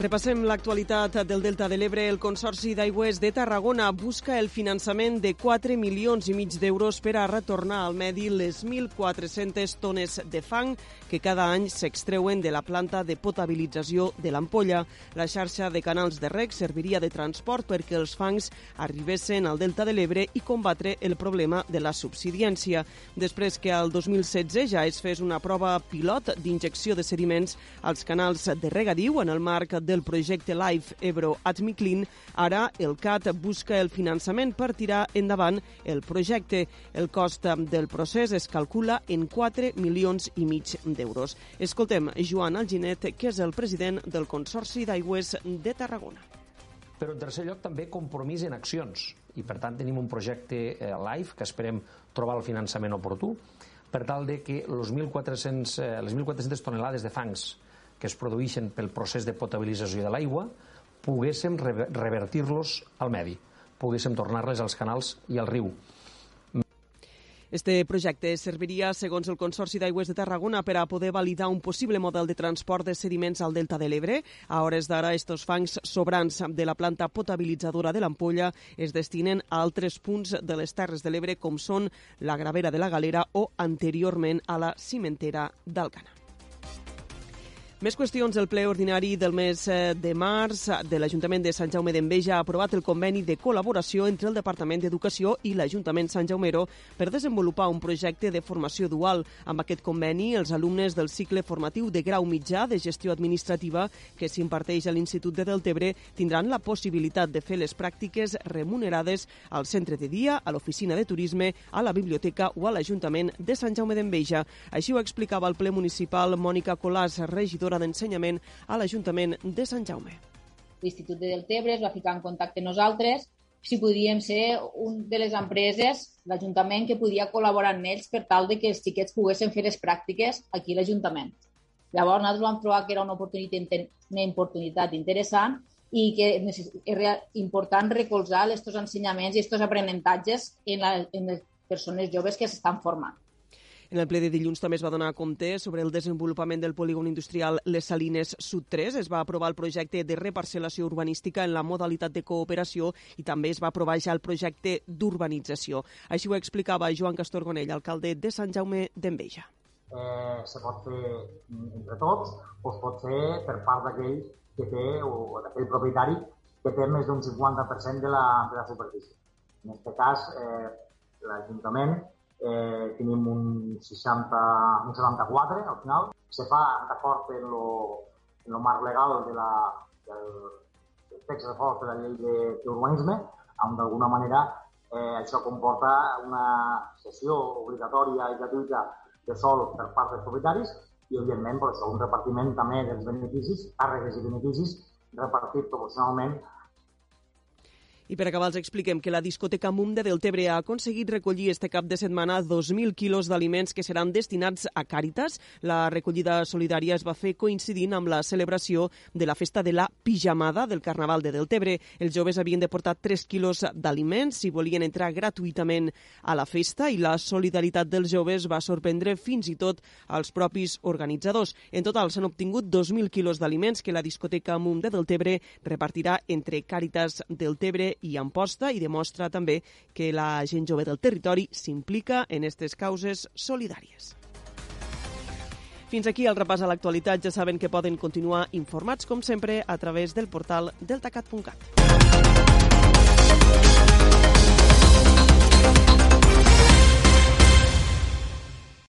Repassem l'actualitat del Delta de l'Ebre. El Consorci d'Aigües de Tarragona busca el finançament de 4 milions i mig d'euros per a retornar al medi les 1.400 tones de fang que cada any s'extreuen de la planta de potabilització de l'ampolla. La xarxa de canals de rec serviria de transport perquè els fangs arribessin al Delta de l'Ebre i combatre el problema de la subsidiència. Després que al 2016 ja es fes una prova pilot d'injecció de sediments als canals de regadiu en el marc del projecte Life Ebro at Miclin, ara el CAT busca el finançament per tirar endavant el projecte. El cost del procés es calcula en 4 milions i mig d'euros. Escoltem Joan Alginet, que és el president del Consorci d'Aigües de Tarragona. Però, en tercer lloc, també compromís en accions. I, per tant, tenim un projecte eh, LIFE que esperem trobar el finançament oportú per tal de que los 1.400, eh, les 1.400 tonelades de fangs que es produeixen pel procés de potabilització de l'aigua, poguéssim revertir-los al medi, poguéssim tornar-les als canals i al riu. Este projecte serviria, segons el Consorci d'Aigües de Tarragona, per a poder validar un possible model de transport de sediments al Delta de l'Ebre. A hores d'ara, estos fangs sobrants de la planta potabilitzadora de l'Ampolla es destinen a altres punts de les Terres de l'Ebre, com són la Gravera de la Galera o anteriorment a la cimentera d'Alcana. Més qüestions. El ple ordinari del mes eh, de març de l'Ajuntament de Sant Jaume d'Enveja ha aprovat el conveni de col·laboració entre el Departament d'Educació i l'Ajuntament Sant Jaumero per desenvolupar un projecte de formació dual. Amb aquest conveni, els alumnes del cicle formatiu de grau mitjà de gestió administrativa que s'imparteix a l'Institut de Deltebre tindran la possibilitat de fer les pràctiques remunerades al centre de dia, a l'oficina de turisme, a la biblioteca o a l'Ajuntament de Sant Jaume d'Enveja. Així ho explicava el ple municipal Mònica Colàs, regidora directora d'Ensenyament a l'Ajuntament de Sant Jaume. L'Institut de Deltebre es va ficar en contacte amb nosaltres si podíem ser un de les empreses, l'Ajuntament, que podia col·laborar amb ells per tal de que els xiquets poguessin fer les pràctiques aquí a l'Ajuntament. Llavors nosaltres vam trobar que era una oportunitat, una oportunitat interessant i que era important recolzar aquests ensenyaments i aquests aprenentatges en, la, en les persones joves que s'estan formant. En el ple de dilluns també es va donar compte sobre el desenvolupament del polígon industrial Les Salines Sud 3. Es va aprovar el projecte de reparcel·lació urbanística en la modalitat de cooperació i també es va aprovar ja el projecte d'urbanització. Així ho explicava Joan Castorgonell, alcalde de Sant Jaume d'Enveja. Eh, se pot fer entre tots o es pot fer per part d'aquell que té o d'aquell propietari que té més d'un 50% de la, de la superfície. En aquest cas, eh, l'Ajuntament eh, tenim un, 60, un 74 al final. Se fa d'acord en lo, en lo marc legal de la, del, del text de de la llei d'urbanisme, on d'alguna manera eh, això comporta una sessió obligatòria i gratuïta de sol per part dels propietaris i, evidentment, per això, un repartiment també dels beneficis, càrregues i beneficis repartit proporcionalment i per acabar els expliquem que la discoteca Mum de Deltebre ha aconseguit recollir este cap de setmana 2.000 quilos d'aliments que seran destinats a Càritas. La recollida solidària es va fer coincidint amb la celebració de la festa de la pijamada del Carnaval de Deltebre. Els joves havien de portar 3 quilos d'aliments si volien entrar gratuïtament a la festa i la solidaritat dels joves va sorprendre fins i tot als propis organitzadors. En total s'han obtingut 2.000 quilos d'aliments que la discoteca Mum de Deltebre repartirà entre Càritas Deltebre i Amposta i demostra també que la gent jove del territori s'implica en aquestes causes solidàries. Fins aquí el repàs a l'actualitat. Ja saben que poden continuar informats, com sempre, a través del portal deltacat.cat.